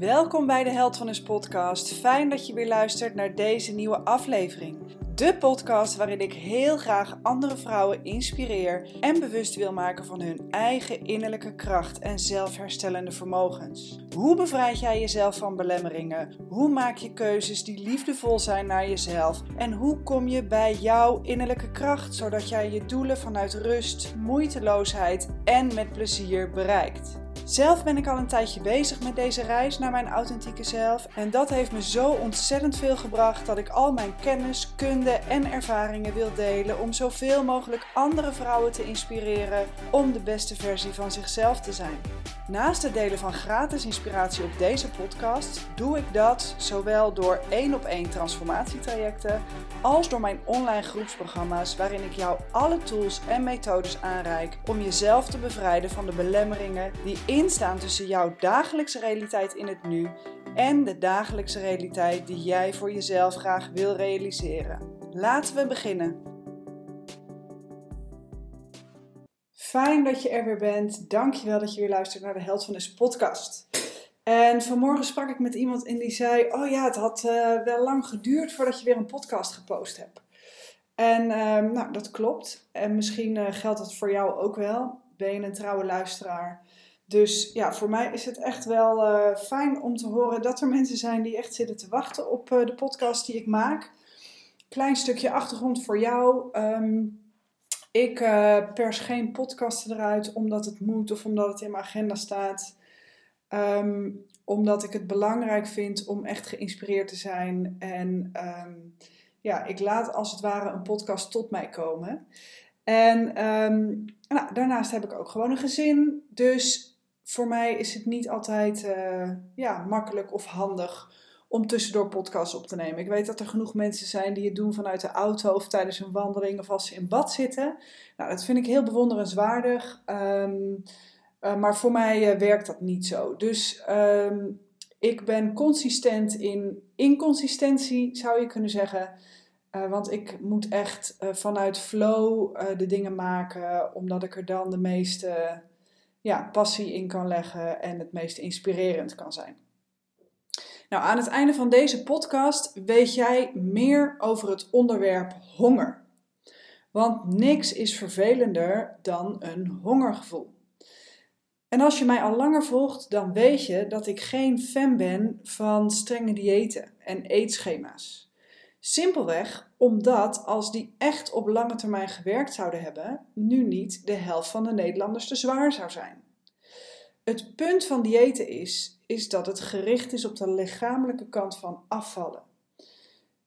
Welkom bij de Held van Us podcast. Fijn dat je weer luistert naar deze nieuwe aflevering. De podcast waarin ik heel graag andere vrouwen inspireer en bewust wil maken van hun eigen innerlijke kracht en zelfherstellende vermogens. Hoe bevrijd jij jezelf van belemmeringen? Hoe maak je keuzes die liefdevol zijn naar jezelf? En hoe kom je bij jouw innerlijke kracht zodat jij je doelen vanuit rust, moeiteloosheid en met plezier bereikt? Zelf ben ik al een tijdje bezig met deze reis naar mijn authentieke zelf en dat heeft me zo ontzettend veel gebracht dat ik al mijn kennis, kunde en ervaringen wil delen om zoveel mogelijk andere vrouwen te inspireren om de beste versie van zichzelf te zijn. Naast het delen van gratis inspiratie op deze podcast doe ik dat zowel door één op één transformatietrajecten als door mijn online groepsprogramma's waarin ik jou alle tools en methodes aanreik om jezelf te bevrijden van de belemmeringen die instaan tussen jouw dagelijkse realiteit in het nu en de dagelijkse realiteit die jij voor jezelf graag wil realiseren. Laten we beginnen. Fijn dat je er weer bent. Dankjewel dat je weer luistert naar de Held van deze podcast. En vanmorgen sprak ik met iemand en die zei: Oh ja, het had uh, wel lang geduurd voordat je weer een podcast gepost hebt. En uh, nou, dat klopt. En misschien uh, geldt dat voor jou ook wel. Ben je een trouwe luisteraar? Dus ja, voor mij is het echt wel uh, fijn om te horen dat er mensen zijn die echt zitten te wachten op de podcast die ik maak. Klein stukje achtergrond voor jou. Um, ik uh, pers geen podcasten eruit omdat het moet of omdat het in mijn agenda staat. Um, omdat ik het belangrijk vind om echt geïnspireerd te zijn. En um, ja, ik laat als het ware een podcast tot mij komen. En um, nou, daarnaast heb ik ook gewoon een gezin. Dus voor mij is het niet altijd uh, ja, makkelijk of handig om tussendoor podcasts op te nemen. Ik weet dat er genoeg mensen zijn die het doen vanuit de auto of tijdens een wandeling of als ze in bad zitten. Nou, dat vind ik heel bewonderenswaardig. Um, uh, maar voor mij uh, werkt dat niet zo. Dus um, ik ben consistent in inconsistentie, zou je kunnen zeggen. Uh, want ik moet echt vanuit flow de dingen maken, omdat ik er dan de meeste ja, passie in kan leggen en het meest inspirerend kan zijn. Nou, aan het einde van deze podcast weet jij meer over het onderwerp honger. Want niks is vervelender dan een hongergevoel. En als je mij al langer volgt, dan weet je dat ik geen fan ben van strenge diëten en eetschema's. Simpelweg omdat als die echt op lange termijn gewerkt zouden hebben, nu niet de helft van de Nederlanders te zwaar zou zijn. Het punt van diëten is, is dat het gericht is op de lichamelijke kant van afvallen.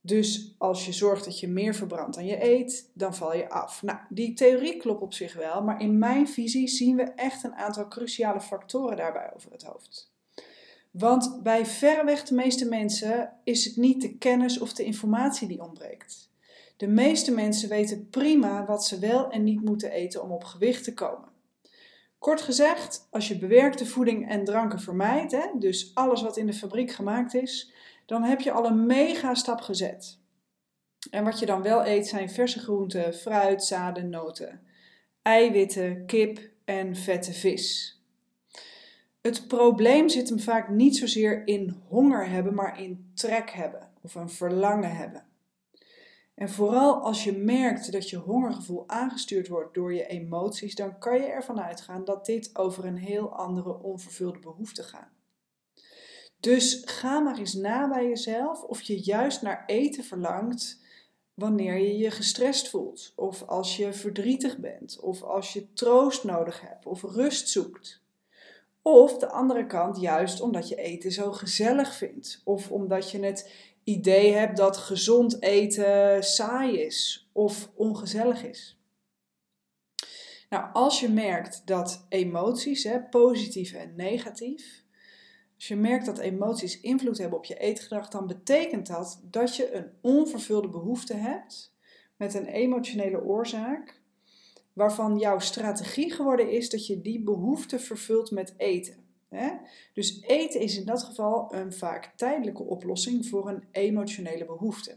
Dus als je zorgt dat je meer verbrandt dan je eet, dan val je af. Nou, die theorie klopt op zich wel, maar in mijn visie zien we echt een aantal cruciale factoren daarbij over het hoofd. Want bij verreweg de meeste mensen is het niet de kennis of de informatie die ontbreekt. De meeste mensen weten prima wat ze wel en niet moeten eten om op gewicht te komen. Kort gezegd, als je bewerkte voeding en dranken vermijdt, hè, dus alles wat in de fabriek gemaakt is, dan heb je al een mega stap gezet. En wat je dan wel eet zijn verse groenten, fruit, zaden, noten, eiwitten, kip en vette vis. Het probleem zit hem vaak niet zozeer in honger hebben, maar in trek hebben of een verlangen hebben. En vooral als je merkt dat je hongergevoel aangestuurd wordt door je emoties, dan kan je ervan uitgaan dat dit over een heel andere onvervulde behoefte gaat. Dus ga maar eens na bij jezelf of je juist naar eten verlangt wanneer je je gestrest voelt, of als je verdrietig bent, of als je troost nodig hebt, of rust zoekt. Of de andere kant, juist omdat je eten zo gezellig vindt, of omdat je het idee hebt dat gezond eten saai is of ongezellig is. Nou, als je merkt dat emoties, hè, positief en negatief, als je merkt dat emoties invloed hebben op je eetgedrag, dan betekent dat dat je een onvervulde behoefte hebt met een emotionele oorzaak, waarvan jouw strategie geworden is dat je die behoefte vervult met eten. Hè? Dus eten is in dat geval een vaak tijdelijke oplossing voor een emotionele behoefte.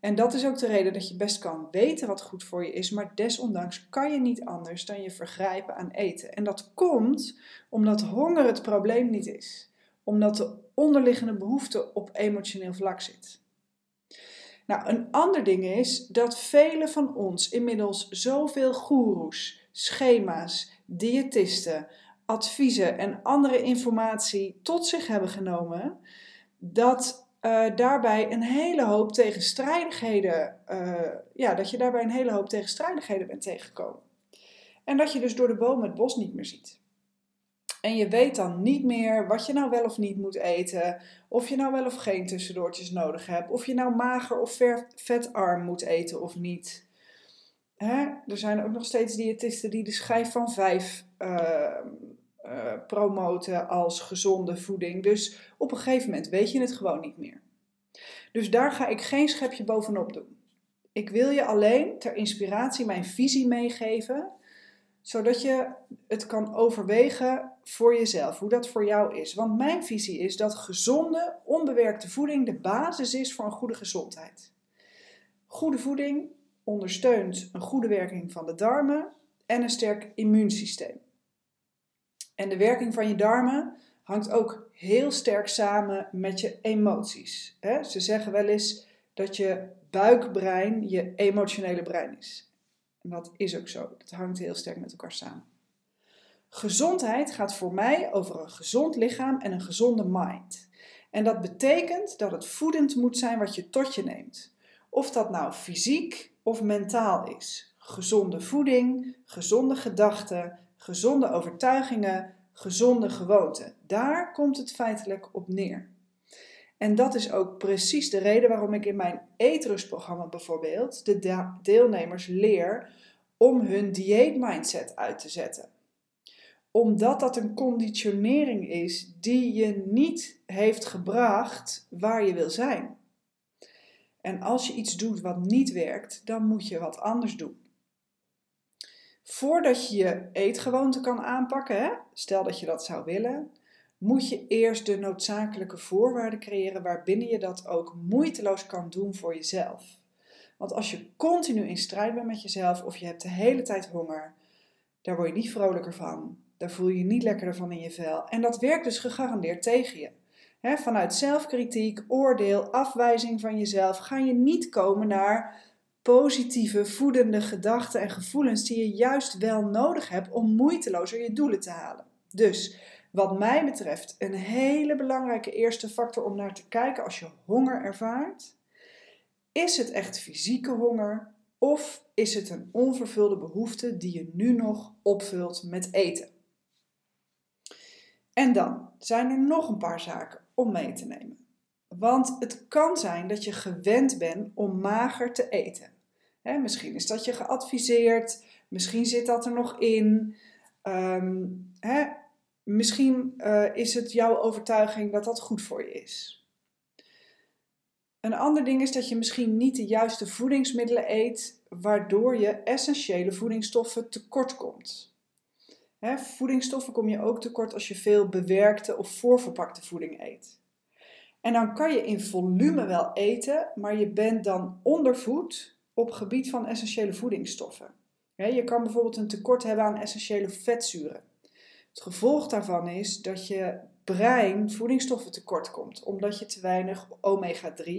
En dat is ook de reden dat je best kan weten wat goed voor je is, maar desondanks kan je niet anders dan je vergrijpen aan eten. En dat komt omdat honger het probleem niet is omdat de onderliggende behoefte op emotioneel vlak zit. Nou, een ander ding is dat velen van ons inmiddels zoveel goeroes, schema's, diëtisten, adviezen en andere informatie tot zich hebben genomen, dat uh, daarbij een hele hoop tegenstrijdigheden, uh, ja, dat je daarbij een hele hoop tegenstrijdigheden bent tegengekomen. En dat je dus door de boom het bos niet meer ziet. En je weet dan niet meer wat je nou wel of niet moet eten, of je nou wel of geen tussendoortjes nodig hebt, of je nou mager of vetarm moet eten of niet. Hè? Er zijn ook nog steeds diëtisten die de schijf van vijf uh, uh, promoten als gezonde voeding. Dus op een gegeven moment weet je het gewoon niet meer. Dus daar ga ik geen schepje bovenop doen. Ik wil je alleen ter inspiratie mijn visie meegeven, zodat je het kan overwegen voor jezelf, hoe dat voor jou is. Want mijn visie is dat gezonde, onbewerkte voeding de basis is voor een goede gezondheid. Goede voeding ondersteunt een goede werking van de darmen en een sterk immuunsysteem. En de werking van je darmen hangt ook heel sterk samen met je emoties. Ze zeggen wel eens dat je buikbrein je emotionele brein is. En dat is ook zo. Dat hangt heel sterk met elkaar samen. Gezondheid gaat voor mij over een gezond lichaam en een gezonde mind. En dat betekent dat het voedend moet zijn wat je tot je neemt. Of dat nou fysiek of mentaal is. Gezonde voeding, gezonde gedachten, gezonde overtuigingen, gezonde gewoonten. Daar komt het feitelijk op neer. En dat is ook precies de reden waarom ik in mijn eetrustprogramma bijvoorbeeld de deelnemers leer om hun dieetmindset uit te zetten. Omdat dat een conditionering is die je niet heeft gebracht waar je wil zijn. En als je iets doet wat niet werkt, dan moet je wat anders doen. Voordat je je eetgewoonte kan aanpakken, stel dat je dat zou willen, moet je eerst de noodzakelijke voorwaarden creëren waarbinnen je dat ook moeiteloos kan doen voor jezelf. Want als je continu in strijd bent met jezelf of je hebt de hele tijd honger, daar word je niet vrolijker van. Daar voel je je niet lekkerder van in je vel. En dat werkt dus gegarandeerd tegen je. vanuit zelfkritiek, oordeel, afwijzing van jezelf ga je niet komen naar positieve, voedende gedachten en gevoelens die je juist wel nodig hebt om moeitelozer je doelen te halen. Dus wat mij betreft een hele belangrijke eerste factor om naar te kijken als je honger ervaart. Is het echt fysieke honger of is het een onvervulde behoefte die je nu nog opvult met eten? En dan zijn er nog een paar zaken om mee te nemen. Want het kan zijn dat je gewend bent om mager te eten misschien is dat je geadviseerd, misschien zit dat er nog in. Ehm, misschien uh, is het jouw overtuiging dat dat goed voor je is. Een ander ding is dat je misschien niet de juiste voedingsmiddelen eet, waardoor je essentiële voedingsstoffen tekort komt. voedingsstoffen kom je ook tekort als je veel bewerkte of voorverpakte voeding eet. En dan kan je in volume wel eten, maar je bent dan ondervoed op gebied van essentiële voedingsstoffen. Je kan bijvoorbeeld een tekort hebben aan essentiële vetzuren. Het gevolg daarvan is dat je brein voedingsstoffen tekort komt, omdat je te weinig omega-3,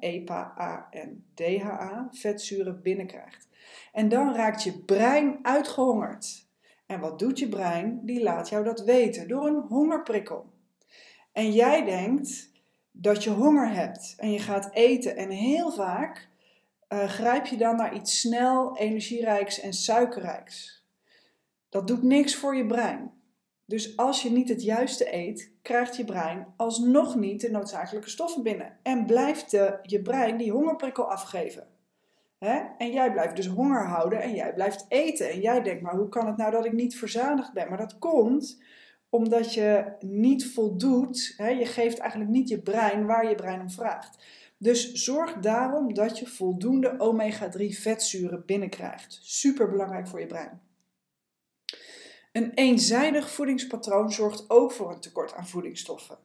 EPA, A en DHA, vetzuren binnenkrijgt. En dan raakt je brein uitgehongerd. En wat doet je brein? Die laat jou dat weten door een hongerprikkel. En jij denkt dat je honger hebt en je gaat eten en heel vaak uh, grijp je dan naar iets snel, energierijks en suikerrijks. Dat doet niks voor je brein. Dus als je niet het juiste eet, krijgt je brein alsnog niet de noodzakelijke stoffen binnen. En blijft de, je brein die hongerprikkel afgeven. En jij blijft dus honger houden en jij blijft eten. En jij denkt, maar hoe kan het nou dat ik niet verzadigd ben? Maar dat komt omdat je niet voldoet. Je geeft eigenlijk niet je brein waar je brein om vraagt. Dus zorg daarom dat je voldoende omega-3 vetzuren binnenkrijgt. Super belangrijk voor je brein. Een eenzijdig voedingspatroon zorgt ook voor een tekort aan voedingsstoffen.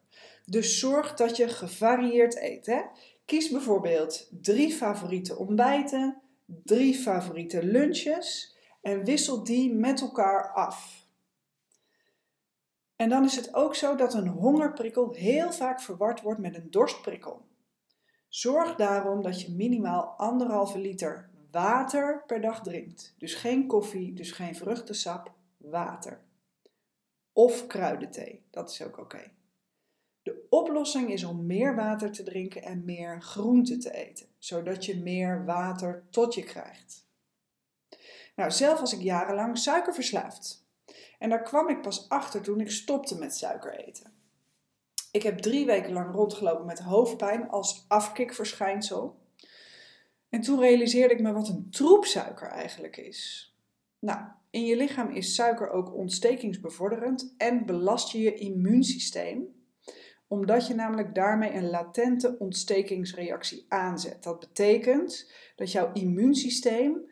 Dus zorg dat je gevarieerd eet. Hè? Kies bijvoorbeeld drie favoriete ontbijten, drie favoriete lunches en wissel die met elkaar af. En dan is het ook zo dat een hongerprikkel heel vaak verward wordt met een dorstprikkel. Zorg daarom dat je minimaal anderhalve liter water per dag drinkt. Dus geen koffie, dus geen vruchtensap, water. Of kruidenthee, dat is ook oké. De oplossing is om meer water te drinken en meer groente te eten, zodat je meer water tot je krijgt. Nou, zelf was ik jarenlang suikerverslaafd. En daar kwam ik pas achter toen ik stopte met suiker eten. Ik heb drie weken lang rondgelopen met hoofdpijn als afkikverschijnsel. En toen realiseerde ik me wat een troep suiker eigenlijk is. Nou, in je lichaam is suiker ook ontstekingsbevorderend en belast je je immuunsysteem, omdat je namelijk daarmee een latente ontstekingsreactie aanzet. Dat betekent dat jouw immuunsysteem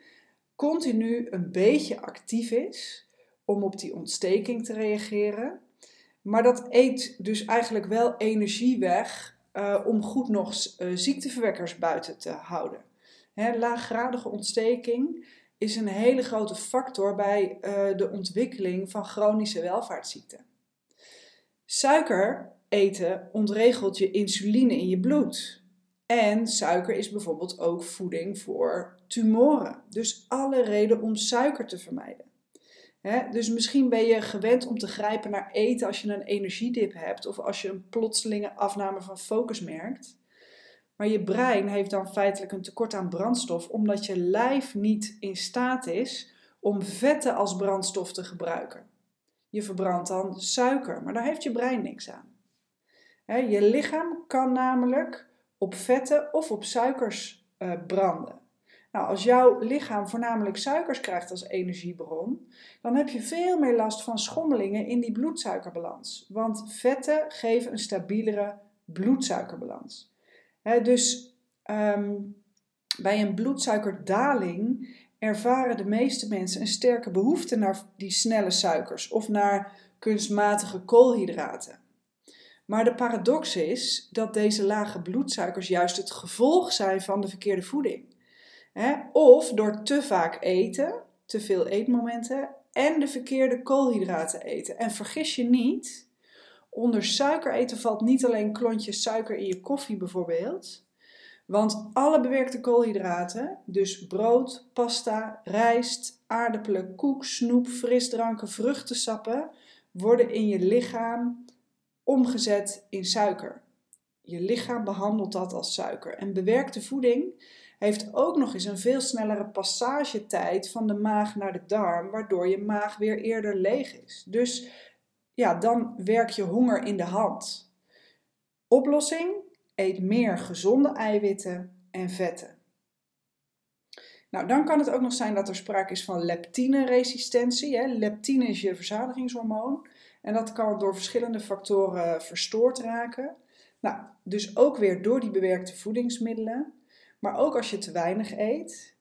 continu een beetje actief is om op die ontsteking te reageren. Maar dat eet dus eigenlijk wel energie weg uh, om goed nog uh, ziekteverwekkers buiten te houden. Hè, laaggradige ontsteking is een hele grote factor bij uh, de ontwikkeling van chronische welvaartsziekten. Suiker eten ontregelt je insuline in je bloed. En suiker is bijvoorbeeld ook voeding voor tumoren. Dus alle reden om suiker te vermijden. Dus misschien ben je gewend om te grijpen naar eten als je een energiedip hebt of als je een plotselinge afname van focus merkt. Maar je brein heeft dan feitelijk een tekort aan brandstof omdat je lijf niet in staat is om vetten als brandstof te gebruiken. Je verbrandt dan suiker, maar daar heeft je brein niks aan. je lichaam kan namelijk op vetten of op suikers uh, branden. Nou, als jouw lichaam voornamelijk suikers krijgt als energiebron, dan heb je veel meer last van schommelingen in die bloedsuikerbalans. Want vetten geven een stabielere bloedsuikerbalans. dus um, bij een bloedsuikerdaling ervaren de meeste mensen een sterke behoefte naar die snelle suikers of naar kunstmatige koolhydraten. Maar de paradox is dat deze lage bloedsuikers juist het gevolg zijn van de verkeerde voeding. Of door te vaak eten, te veel eetmomenten en de verkeerde koolhydraten eten. En vergis je niet, onder suiker eten valt niet alleen klontjes suiker in je koffie bijvoorbeeld. Want alle bewerkte koolhydraten, dus brood, pasta, rijst, aardappelen, koek, snoep, frisdranken, vruchtensappen, worden in je lichaam omgezet in suiker. Je lichaam behandelt dat als suiker. En bewerkte voeding heeft ook nog eens een veel snellere passagetijd van de maag naar de darm, waardoor je maag weer eerder leeg is. Dus ja, dan werk je honger in de hand. Oplossing: eet meer gezonde eiwitten en vetten. Nou, dan kan het ook nog zijn dat er sprake is van leptine-resistentie. Leptine is je verzadigingshormoon. En dat kan door verschillende factoren verstoord raken. Nou, dus ook weer door die bewerkte voedingsmiddelen, maar ook als je te weinig eet.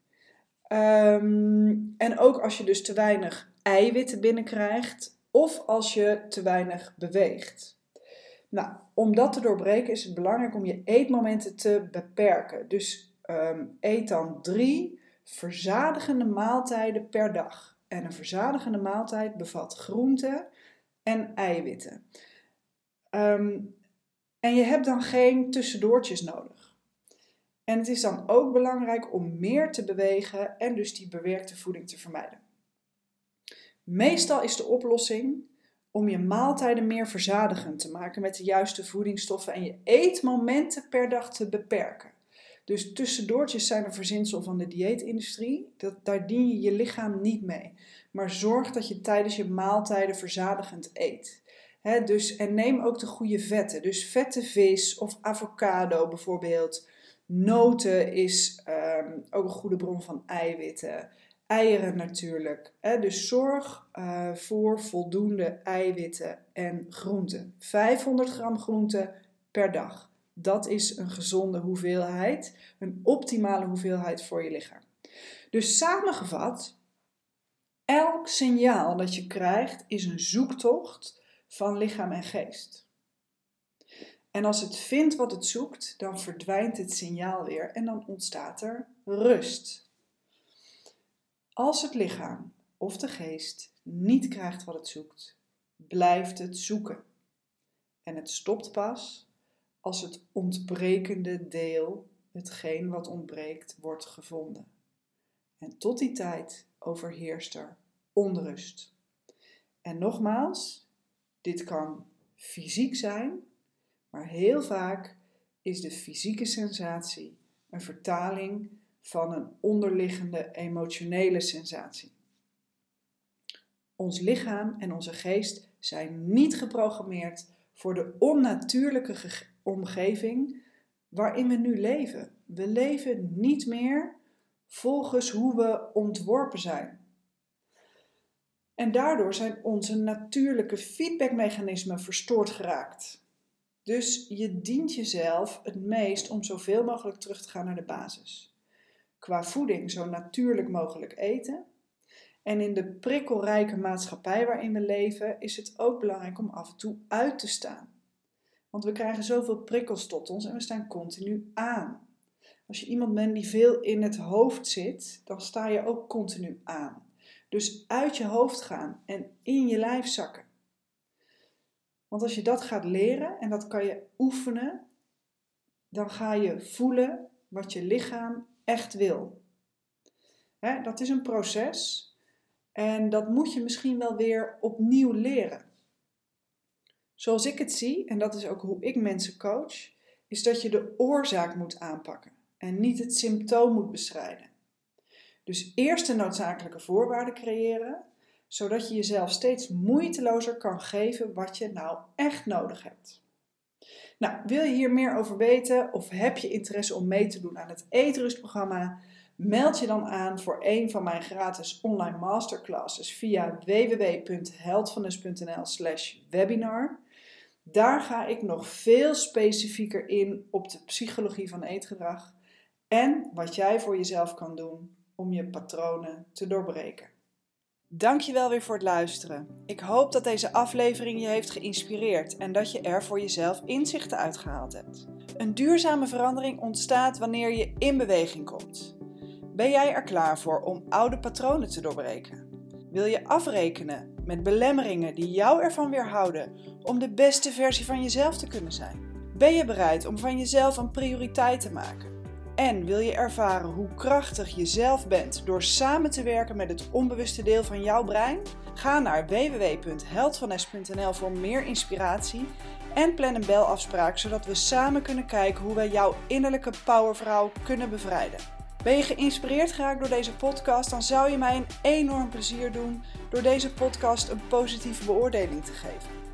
Ehm, en ook als je dus te weinig eiwitten binnenkrijgt of als je te weinig beweegt. Nou, om dat te doorbreken is het belangrijk om je eetmomenten te beperken. Dus ehm, eet dan drie verzadigende maaltijden per dag. En een verzadigende maaltijd bevat groenten en eiwitten. Ehm, en je hebt dan geen tussendoortjes nodig. En het is dan ook belangrijk om meer te bewegen en dus die bewerkte voeding te vermijden. Meestal is de oplossing om je maaltijden meer verzadigend te maken met de juiste voedingsstoffen en je eetmomenten per dag te beperken. Dus tussendoortjes zijn een verzinsel van de dieetindustrie. Dat, daar dien je je lichaam niet mee. Maar zorg dat je tijdens je maaltijden verzadigend eet. dus, en neem ook de goede vetten. Dus vette vis of avocado bijvoorbeeld. Noten is ehm, ook een goede bron van eiwitten. Eieren natuurlijk. dus zorg uh, voor voldoende eiwitten en groenten. 500 gram groenten per dag. Dat is een gezonde hoeveelheid, een optimale hoeveelheid voor je lichaam. Dus samengevat, elk signaal dat je krijgt is een zoektocht van lichaam en geest. En als het vindt wat het zoekt, dan verdwijnt het signaal weer en dan ontstaat er rust. Als het lichaam of de geest niet krijgt wat het zoekt, blijft het zoeken. En het stopt pas als het ontbrekende deel, hetgeen wat ontbreekt, wordt gevonden. En tot die tijd overheerst er onrust. En nogmaals, dit kan fysiek zijn, maar heel vaak is de fysieke sensatie een vertaling van een onderliggende emotionele sensatie. Ons lichaam en onze geest zijn niet geprogrammeerd voor de onnatuurlijke omgeving waarin we nu leven. We leven niet meer volgens hoe we ontworpen zijn. En daardoor zijn onze natuurlijke feedbackmechanismen verstoord geraakt. Dus je dient jezelf het meest om zoveel mogelijk terug te gaan naar de basis. Qua voeding zo natuurlijk mogelijk eten. En in de prikkelrijke maatschappij waarin we leven is het ook belangrijk om af en toe uit te staan. Want we krijgen zoveel prikkels tot ons en we staan continu aan. Als je iemand bent die veel in het hoofd zit, dan sta je ook continu aan. Dus uit je hoofd gaan en in je lijf zakken. Want als je dat gaat leren en dat kan je oefenen, dan ga je voelen wat je lichaam echt wil. dat is een proces en dat moet je misschien wel weer opnieuw leren. Zoals ik het zie, en dat is ook hoe ik mensen coach, is dat je de oorzaak moet aanpakken en niet het symptoom moet bestrijden. Dus eerst de noodzakelijke voorwaarden creëren, zodat je jezelf steeds moeitelozer kan geven wat je nou echt nodig hebt. Nou, wil je hier meer over weten of heb je interesse om mee te doen aan het Eetrustprogramma? Meld je dan aan voor een van mijn gratis online masterclasses via www.heldvanus.nl/webinar. Daar ga ik nog veel specifieker in op de psychologie van eetgedrag en wat jij voor jezelf kan doen om je patronen te doorbreken. Dankjewel weer voor het luisteren. Ik hoop dat deze aflevering je heeft geïnspireerd en dat je er voor jezelf inzichten uitgehaald hebt. Een duurzame verandering ontstaat wanneer je in beweging komt. Ben jij er klaar voor om oude patronen te doorbreken? Wil je afrekenen met belemmeringen die jou ervan weerhouden om de beste versie van jezelf te kunnen zijn? Ben je bereid om van jezelf een prioriteit te maken? En wil je ervaren hoe krachtig je zelf bent door samen te werken met het onbewuste deel van jouw brein? Ga naar www.heldvanes.nl voor meer inspiratie en plan een belafspraak zodat we samen kunnen kijken hoe wij jouw innerlijke powervrouw kunnen bevrijden. Ben je geïnspireerd geraakt door deze podcast, dan zou je mij een enorm plezier doen door deze podcast een positieve beoordeling te geven.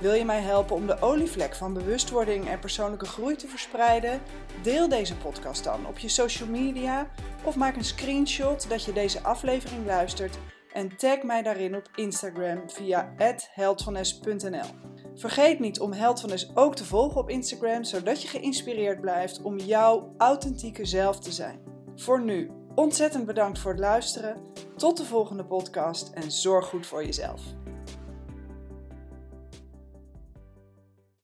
Wil je mij helpen om de olievlek van bewustwording en persoonlijke groei te verspreiden? Deel deze podcast dan op je social media of maak een screenshot dat je deze aflevering luistert en tag mij daarin op Instagram via heldvanes.nl. Vergeet niet om Held ook te volgen op Instagram, zodat je geïnspireerd blijft om jouw authentieke zelf te zijn. Voor nu, ontzettend bedankt voor het luisteren. Tot de volgende podcast en zorg goed voor jezelf.